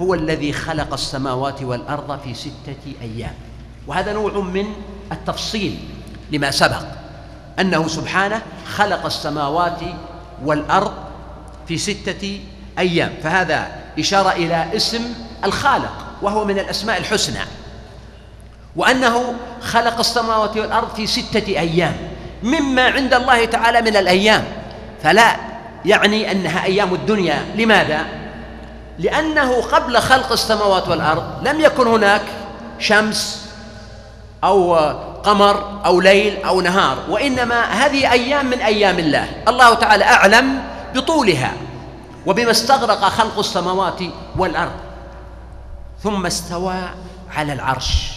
هو الذي خلق السماوات والأرض في ستة أيام. وهذا نوع من التفصيل لما سبق. أنه سبحانه خلق السماوات والأرض في ستة أيام. فهذا إشارة إلى اسم الخالق وهو من الأسماء الحسنى. وأنه خلق السماوات والأرض في ستة أيام. مما عند الله تعالى من الأيام. فلا يعني أنها أيام الدنيا. لماذا؟ لأنه قبل خلق السماوات والأرض لم يكن هناك شمس أو قمر أو ليل أو نهار وإنما هذه أيام من أيام الله. الله تعالى أعلم بطولها وبما استغرق خلق السماوات والأرض. ثم استوى على العرش.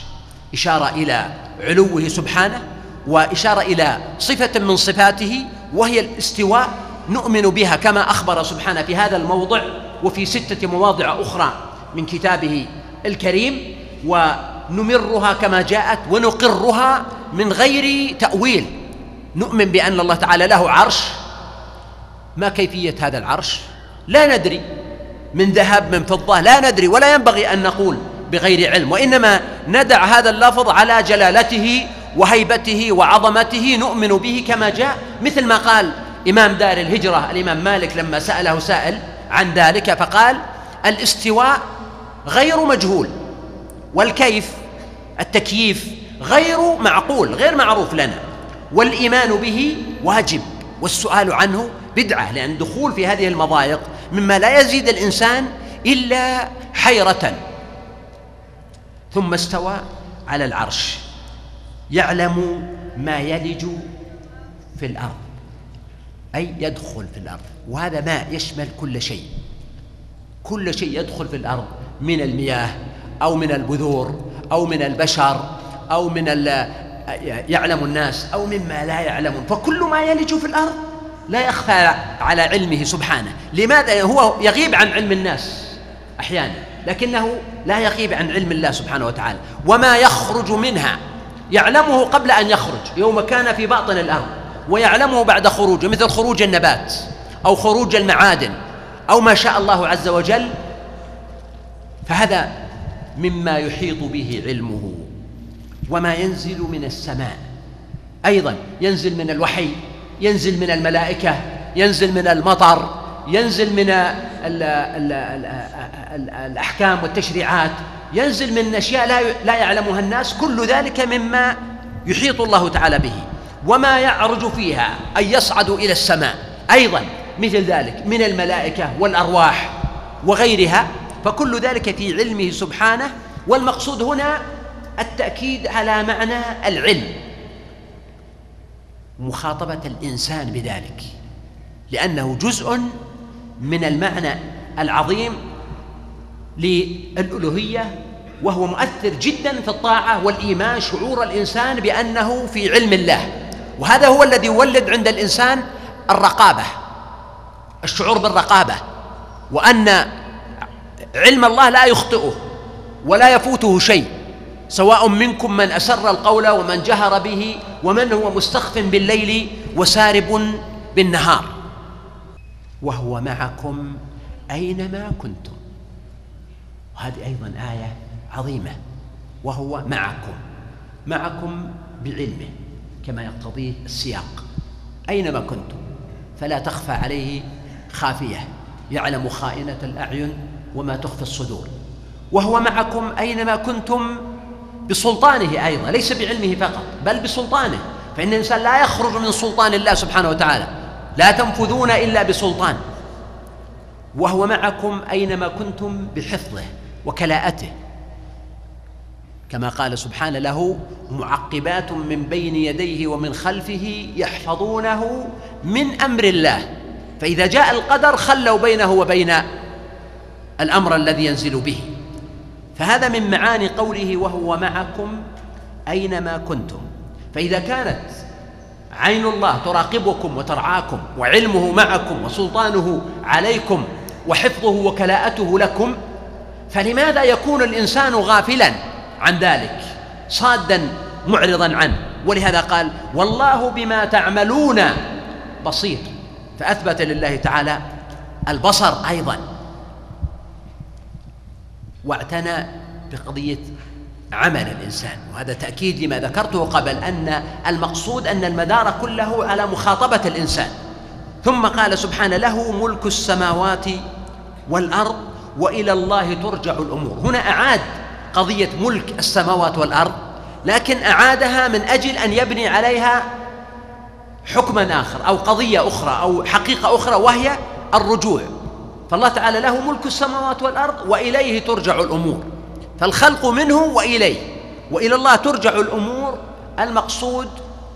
إشارة إلى علوه سبحانه وإشارة إلى صفة من صفاته وهي الاستواء. نؤمن بها كما أخبر سبحانه في هذا الموضع. وفي ستة مواضع أخرى من كتابه الكريم ونمرها كما جاءت ونقرها من غير تأويل. نؤمن بأن الله تعالى له عرش. ما كيفية هذا العرش؟ لا ندري. من ذهب من فضة لا ندري ولا ينبغي أن نقول بغير علم. وإنما ندع هذا اللفظ على جلالته وهيبته وعظمته نؤمن به كما جاء. مثل ما قال إمام دار الهجرة الإمام مالك لما سأله سائل عن ذلك فقال الاستواء غير مجهول والكيف التكييف غير معقول غير معروف لنا والإيمان به واجب والسؤال عنه بدعة لأن الدخول في هذه المضايق مما لا يزيد الإنسان إلا حيرة ثم استوى على العرش يعلم ما يلج في الأرض أي يدخل في الأرض. وهذا ماء يشمل كل شيء. كل شيء يدخل في الأرض. من المياه أو من البذور أو من البشر أو من يعلم الناس أو مما لا يعلمون. فكل ما يلج في الأرض لا يخفى على علمه سبحانه. لماذا؟ هو يغيب عن علم الناس أحيانا لكنه لا يغيب عن علم الله سبحانه وتعالى. وما يخرج منها يعلمه قبل أن يخرج. يوم كان في باطن الأرض. ويعلمه بعد خروجه مثل خروج النبات أو خروج المعادن أو ما شاء الله عز وجل فهذا مما يحيط به علمه. وما ينزل من السماء أيضا ينزل من الوحي ينزل من الملائكة ينزل من المطر ينزل من ال ال ال الأحكام والتشريعات ينزل من أشياء لا لا يعلمها الناس كل ذلك مما يحيط الله تعالى به. وما يعرج فيها اي يصعد إلى السماء. أيضا مثل ذلك من الملائكة والأرواح وغيرها فكل ذلك في علمه سبحانه والمقصود هنا التأكيد على معنى العلم. مخاطبة الإنسان بذلك لأنه جزء من المعنى العظيم للألوهية وهو مؤثر جدا في الطاعة والإيمان شعور الإنسان بأنه في علم الله. وهذا هو الذي يولد عند الإنسان الرقابة الشعور بالرقابة وأن علم الله لا يخطئه ولا يفوته شيء سواء منكم من أسر القول ومن جهر به ومن هو مستخف بالليل وسارب بالنهار. وهو معكم أينما كنتم. وهذه أيضا آية عظيمة. وهو معكم معكم بعلمه. كما يقتضيه السياق. أينما كنتم فلا تخفى عليه خافية. يعلم خائنة الأعين وما تخفي الصدور. وهو معكم أينما كنتم بسلطانه أيضا ليس بعلمه فقط بل بسلطانه. فإن الإنسان لا يخرج من سلطان الله سبحانه وتعالى. لا تنفذون إلا بسلطان. وهو معكم أينما كنتم بحفظه وكلاءته. كما قال سبحانه له معقبات من بين يديه ومن خلفه يحفظونه من أمر الله. فإذا جاء القدر خلوا بينه وبين الأمر الذي ينزل به. فهذا من معاني قوله وهو معكم أينما كنتم فإذا كانت عين الله تراقبكم وترعاكم وعلمه معكم وسلطانه عليكم وحفظه وكلاءته لكم فلماذا يكون الإنسان غافلا؟ عن ذلك صادا معرضا عنه. ولهذا قال والله بما تعملون بصير. فأثبت لله تعالى البصر أيضا. واعتنى بقضية عمل الإنسان. وهذا تأكيد لما ذكرته قبل أن المقصود أن المدار كله على مخاطبة الإنسان. ثم قال سبحانه له ملك السماوات والأرض وإلى الله ترجع الأمور. هنا أعاد قضية ملك السماوات والأرض لكن أعادها من أجل أن يبني عليها حكما آخر أو قضية أخرى أو حقيقة أخرى وهي الرجوع. فالله تعالى له ملك السماوات والأرض وإليه ترجع الأمور. فالخلق منه وإليه وإلى الله ترجع الأمور. المقصود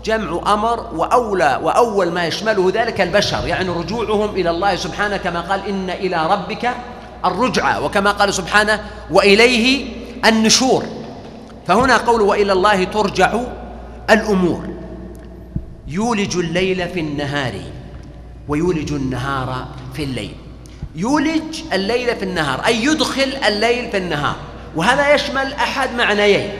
جمع أمر وأولى وأول ما يشمله ذلك البشر يعني رجوعهم إلى الله سبحانه كما قال إن إلى ربك الرجعى وكما قال سبحانه وإليه النشور. فهنا قول وإلى الله ترجع الأمور. يولج الليل في النهار ويولج النهار في الليل. يولج الليل في النهار أي يدخل الليل في النهار. وهذا يشمل أحد معنيين.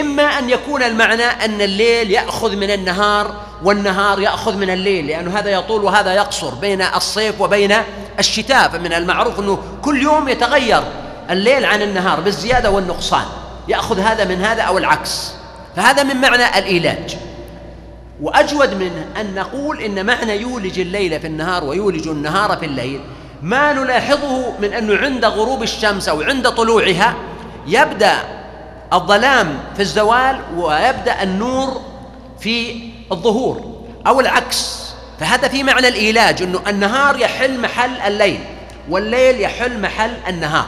إما أن يكون المعنى أن الليل يأخذ من النهار والنهار يأخذ من الليل لأن هذا يطول وهذا يقصر بين الصيف وبين الشتاء. فمن المعروف أنه كل يوم يتغير. الليل عن النهار بالزيادة والنقصان يأخذ هذا من هذا أو العكس. فهذا من معنى الإيلاج. وأجود من أن نقول إن معنى يولج الليل في النهار ويولج النهار في الليل ما نلاحظه من أنه عند غروب الشمس أو عند طلوعها يبدأ الظلام في الزوال ويبدأ النور في الظهور أو العكس. فهذا في معنى الإيلاج أنه النهار يحل محل الليل والليل يحل محل النهار.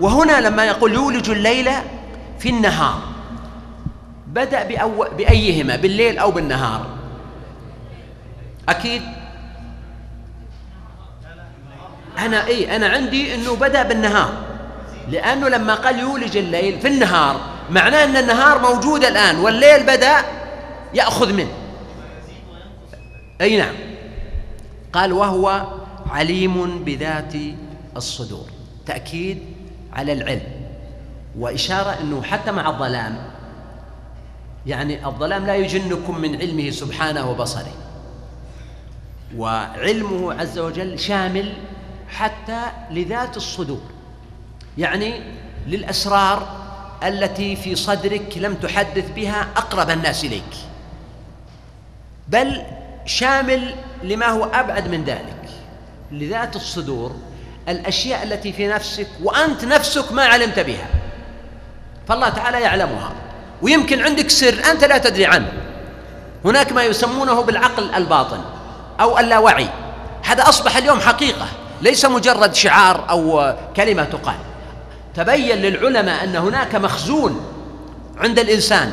وهنا لما يقول يولج الليل في النهار بدأ بأو... بأيهما؟ بالليل أو بالنهار؟ أكيد. أنا إيه أنا عندي أنه بدأ بالنهار لأنه لما قال يولج الليل في النهار معناه أن النهار موجود الآن والليل بدأ يأخذ منه. أي نعم. قال وهو عليم بذات الصدور. تأكيد على العلم. وإشارة أنه حتى مع الظلام يعني الظلام لا يجنكم من علمه سبحانه وبصره. وعلمه عز وجل شامل حتى لذات الصدور. يعني للأسرار التي في صدرك لم تحدث بها أقرب الناس إليك. بل شامل لما هو أبعد من ذلك. لذات الصدور الأشياء التي في نفسك وأنت نفسك ما علمت بها. فالله تعالى يعلمها. ويمكن عندك سر أنت لا تدري عنه. هناك ما يسمونه بالعقل الباطن أو اللاوعي. هذا أصبح اليوم حقيقة ليس مجرد شعار أو كلمة تقال. تبين للعلماء أن هناك مخزون عند الإنسان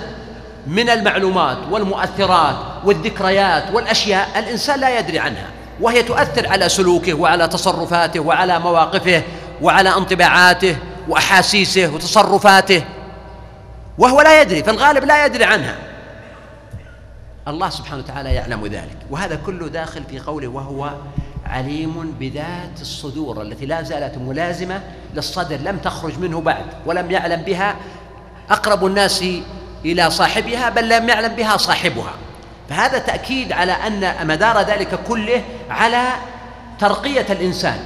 من المعلومات والمؤثرات والذكريات والأشياء الإنسان لا يدري عنها. وهي تؤثر على سلوكه وعلى تصرفاته وعلى مواقفه وعلى انطباعاته وأحاسيسه وتصرفاته. وهو لا يدري في الغالب لا يدري عنها. الله سبحانه وتعالى يعلم ذلك. وهذا كله داخل في قوله وهو عليم بذات الصدور التي لا زالت ملازمة للصدر لم تخرج منه بعد ولم يعلم بها أقرب الناس إلى صاحبها بل لم يعلم بها صاحبها. فهذا تأكيد على أن مدار ذلك كله على ترقية الإنسان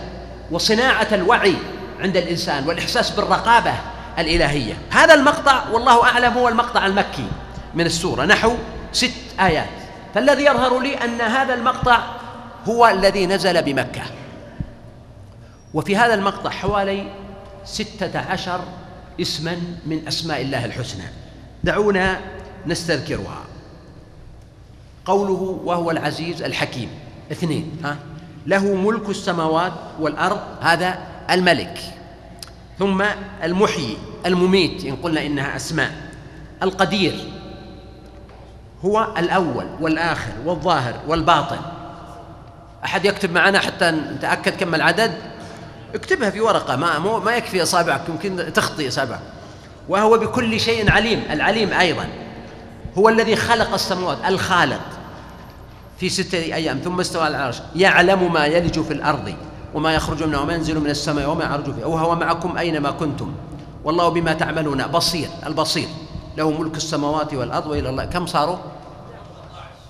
وصناعة الوعي عند الإنسان والإحساس بالرقابة الإلهية. هذا المقطع والله أعلم هو المقطع المكي من السورة نحو ست آيات. فالذي يظهر لي أن هذا المقطع هو الذي نزل بمكة. وفي هذا المقطع حوالي ستة عشر اسما من أسماء الله الحسنى. دعونا نستذكرها. قوله وهو العزيز الحكيم. اثنين ها؟ له ملك السماوات والأرض هذا الملك. ثم المحيي المميت إن قلنا إنها أسماء. القدير هو الأول والآخر والظاهر والباطن. أحد يكتب معنا حتى نتأكد كم العدد؟ اكتبها في ورقة ما مو ما يكفي أصابعك يمكن تخطي أصابعك. وهو بكل شيء عليم العليم أيضا. هو الذي خلق السماوات الخالق. في ستة أيام ثم استوى على العرش. يعلم ما يلج في الأرض وما يخرج منها وما ينزل من السماء وما يعرج فيها. وهو معكم أينما كنتم. والله بما تعملون بصير البصير. له ملك السماوات والأرض وإلى الله. كم صاروا؟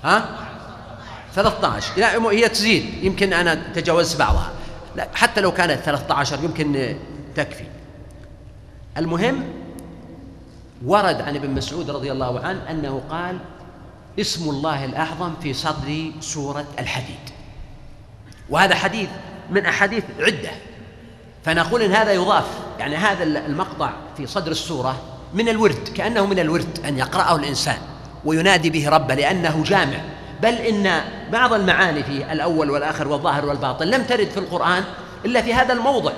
ها؟ 13 لا هي تزيد. يمكن أنا تجاوزت بعضها. لا حتى لو كانت 13 يمكن تكفي. المهم ورد عن ابن مسعود رضي الله عنه أنه قال اسم الله الأعظم في صدر سورة الحديد. وهذا حديث من أحاديث عدة. فنقول إن هذا يضاف يعني هذا المقطع في صدر السورة من الورد كأنه من الورد أن يقرأه الإنسان وينادي به ربه لأنه جامع. بل إن بعض المعاني في الأول والآخر والظاهر والباطن لم ترد في القرآن إلا في هذا الموضع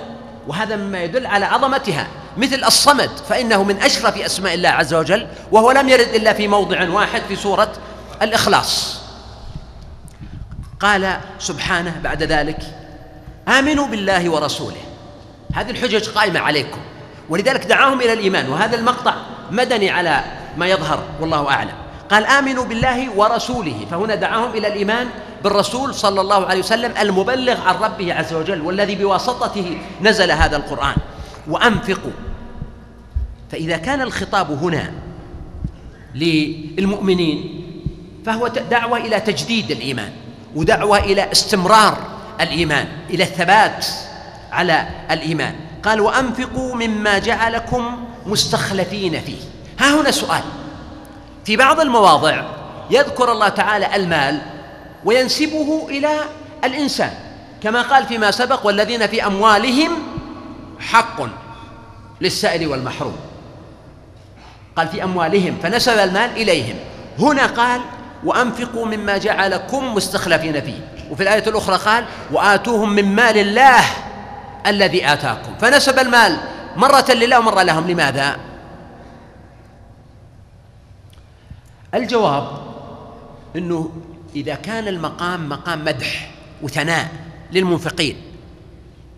وهذا مما يدل على عظمتها. مثل الصمد فإنه من أشرف أسماء الله عز وجل وهو لم يرد إلا في موضع واحد في سورة الإخلاص. قال سبحانه بعد ذلك آمنوا بالله ورسوله. هذه الحجج قائمة عليكم. ولذلك دعاهم إلى الإيمان وهذا المقطع مدني على ما يظهر والله أعلم. قال آمنوا بالله ورسوله. فهنا دعاهم إلى الإيمان بالرسول صلى الله عليه وسلم المبلغ عن ربه عز وجل والذي بواسطته نزل هذا القرآن. وأنفقوا. فإذا كان الخطاب هنا للمؤمنين فهو دعوة إلى تجديد الإيمان ودعوة إلى استمرار الإيمان إلى الثبات على الإيمان. قال وأنفقوا مما جعلكم مستخلفين فيه. ها هنا سؤال. في بعض المواضع يذكر الله تعالى المال وينسبه إلى الإنسان كما قال فيما سبق والذين في أموالهم حق للسائل والمحروم. قال في أموالهم فنسب المال إليهم. هنا قال وأنفقوا مما جعلكم مستخلفين فيه. وفي الآية الأخرى قال وآتوهم من مال الله الذي آتاكم. فنسب المال مرة لله ومرة لهم. لماذا؟ الجواب أنه إذا كان المقام مقام مدح وثناء للمنفقين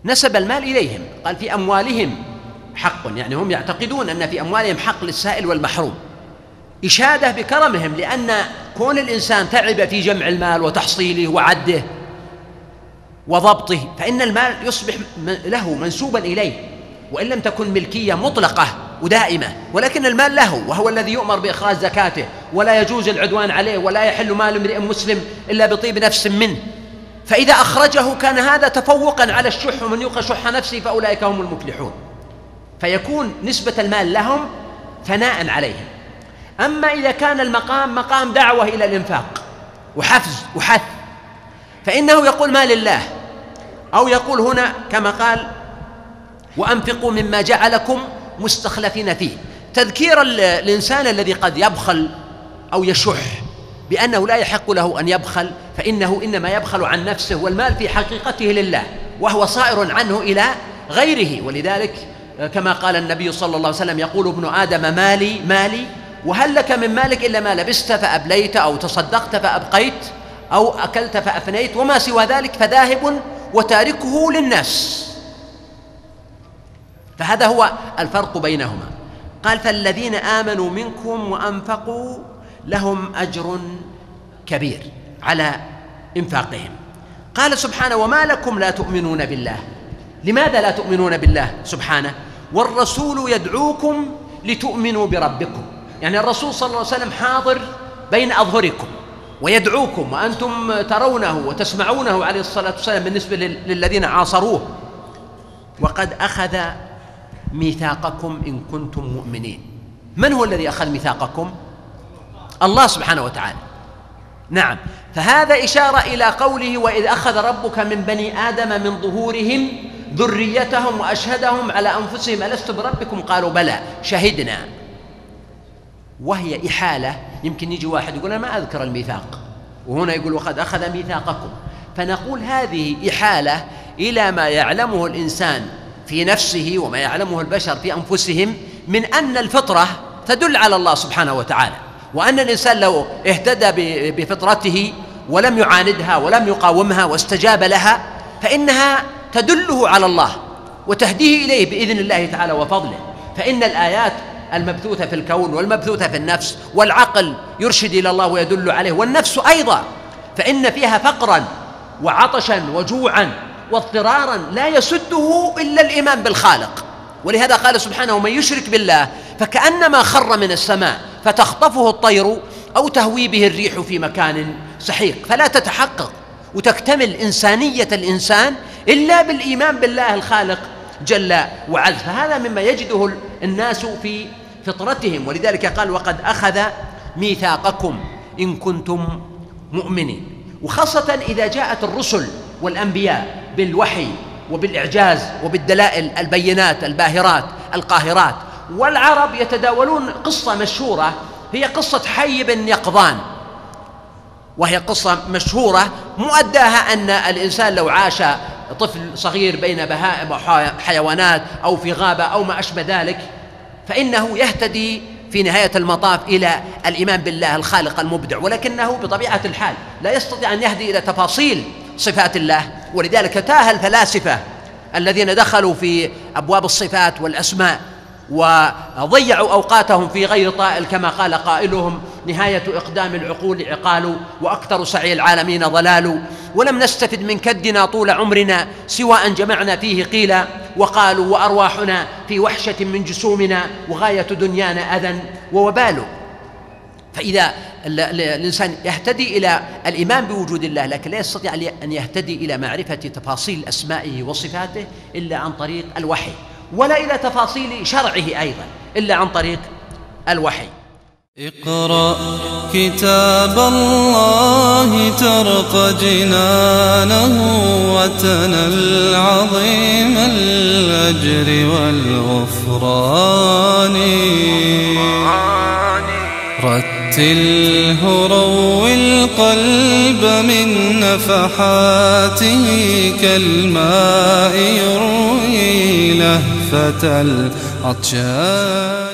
نسب المال إليهم. قال في أموالهم حق. يعني هم يعتقدون أن في أموالهم حق للسائل والمحروم. إشادة بكرمهم لأن كون الإنسان تعب في جمع المال وتحصيله وعده وضبطه فإن المال يصبح له منسوبا إليه وإن لم تكن ملكية مطلقة ودائمة ولكن المال له وهو الذي يؤمر بإخراج زكاته ولا يجوز العدوان عليه ولا يحل مال امرئ مسلم إلا بطيب نفس منه. فإذا أخرجه كان هذا تفوقا على الشح ومن يوق شح نفسه فأولئك هم المفلحون. فيكون نسبة المال لهم ثناء عليهم. أما إذا كان المقام مقام دعوة إلى الإنفاق وحفز وحث فإنه يقول ما لله أو يقول هنا كما قال وأنفقوا مما جعلكم مستخلفين فيه. تذكير الإنسان الذي قد يبخل أو يشح بأنه لا يحق له أن يبخل فإنه إنما يبخل عن نفسه والمال في حقيقته لله وهو صائر عنه إلى غيره. ولذلك كما قال النبي صلى الله عليه وسلم يقول ابن آدم مالي مالي وهل لك من مالك إلا ما لبست فأبليت أو تصدقت فأبقيت أو أكلت فأفنيت وما سوى ذلك فذاهب وتاركه للناس. فهذا هو الفرق بينهما. قال فالذين آمنوا منكم وأنفقوا لهم أجر كبير على إنفاقهم. قال سبحانه وما لكم لا تؤمنون بالله. لماذا لا تؤمنون بالله سبحانه؟ والرسول يدعوكم لتؤمنوا بربكم. يعني الرسول صلى الله عليه وسلم حاضر بين أظهركم ويدعوكم وأنتم ترونه وتسمعونه عليه الصلاة والسلام بالنسبة للذين عاصروه. وقد أخذ ميثاقكم إن كنتم مؤمنين. من هو الذي أخذ ميثاقكم؟ الله سبحانه وتعالى. نعم. فهذا إشارة إلى قوله وإذ أخذ ربك من بني آدم من ظهورهم ذريتهم وأشهدهم على أنفسهم ألست بربكم؟ قالوا بلى شهدنا. وهي إحالة. يمكن يجي واحد يقول أنا ما أذكر الميثاق. وهنا يقول وقد أخذ ميثاقكم. فنقول هذه إحالة إلى ما يعلمه الإنسان في نفسه وما يعلمه البشر في أنفسهم من أن الفطرة تدل على الله سبحانه وتعالى. وأن الإنسان لو اهتدى بفطرته ولم يعاندها ولم يقاومها واستجاب لها فإنها تدله على الله وتهديه إليه بإذن الله تعالى وفضله. فإن الآيات المبثوثة في الكون والمبثوثة في النفس والعقل يرشد إلى الله ويدل عليه والنفس أيضا فإن فيها فقرا وعطشا وجوعا واضطرارا لا يسده إلا الإيمان بالخالق. ولهذا قال سبحانه من يشرك بالله فكأنما خر من السماء فتخطفه الطير أو تهوي به الريح في مكان سحيق. فلا تتحقق وتكتمل إنسانية الإنسان إلا بالإيمان بالله الخالق جل وعز. فهذا مما يجده الناس في فطرتهم. ولذلك قال وقد أخذ ميثاقكم إن كنتم مؤمنين. وخاصة إذا جاءت الرسل والأنبياء بالوحي وبالإعجاز وبالدلائل البينات الباهرات القاهرات والعرب يتداولون قصة مشهورة هي قصة حي بن يقظان. وهي قصة مشهورة مؤداها أن الإنسان لو عاش طفل صغير بين بهائم وحيوانات أو في غابة أو ما أشبه ذلك فإنه يهتدي في نهاية المطاف إلى الإيمان بالله الخالق المبدع ولكنه بطبيعة الحال لا يستطيع أن يهدي إلى تفاصيل صفات الله ولذلك تاه الفلاسفة الذين دخلوا في أبواب الصفات والأسماء وضيعوا أوقاتهم في غير طائل كما قال قائلهم نهاية إقدام العقول عقال وأكثر سعي العالمين ضلال. ولم نستفد من كدنا طول عمرنا سوى أن جمعنا فيه قيل وقالوا وأرواحنا في وحشة من جسومنا وغاية دنيانا أذى ووبال. فإذا الإنسان يهتدي إلى الإيمان بوجود الله لكن لا يستطيع أن يهتدي إلى معرفة تفاصيل أسمائه وصفاته إلا عن طريق الوحي. ولا إلى تفاصيل شرعه أيضا إلا عن طريق الوحي. اقرأ كتاب الله ترق جنانه وتنل عظيم الأجر والغفران. رتله روي القلب من نفحاته كالماء يروي لهفة العطشان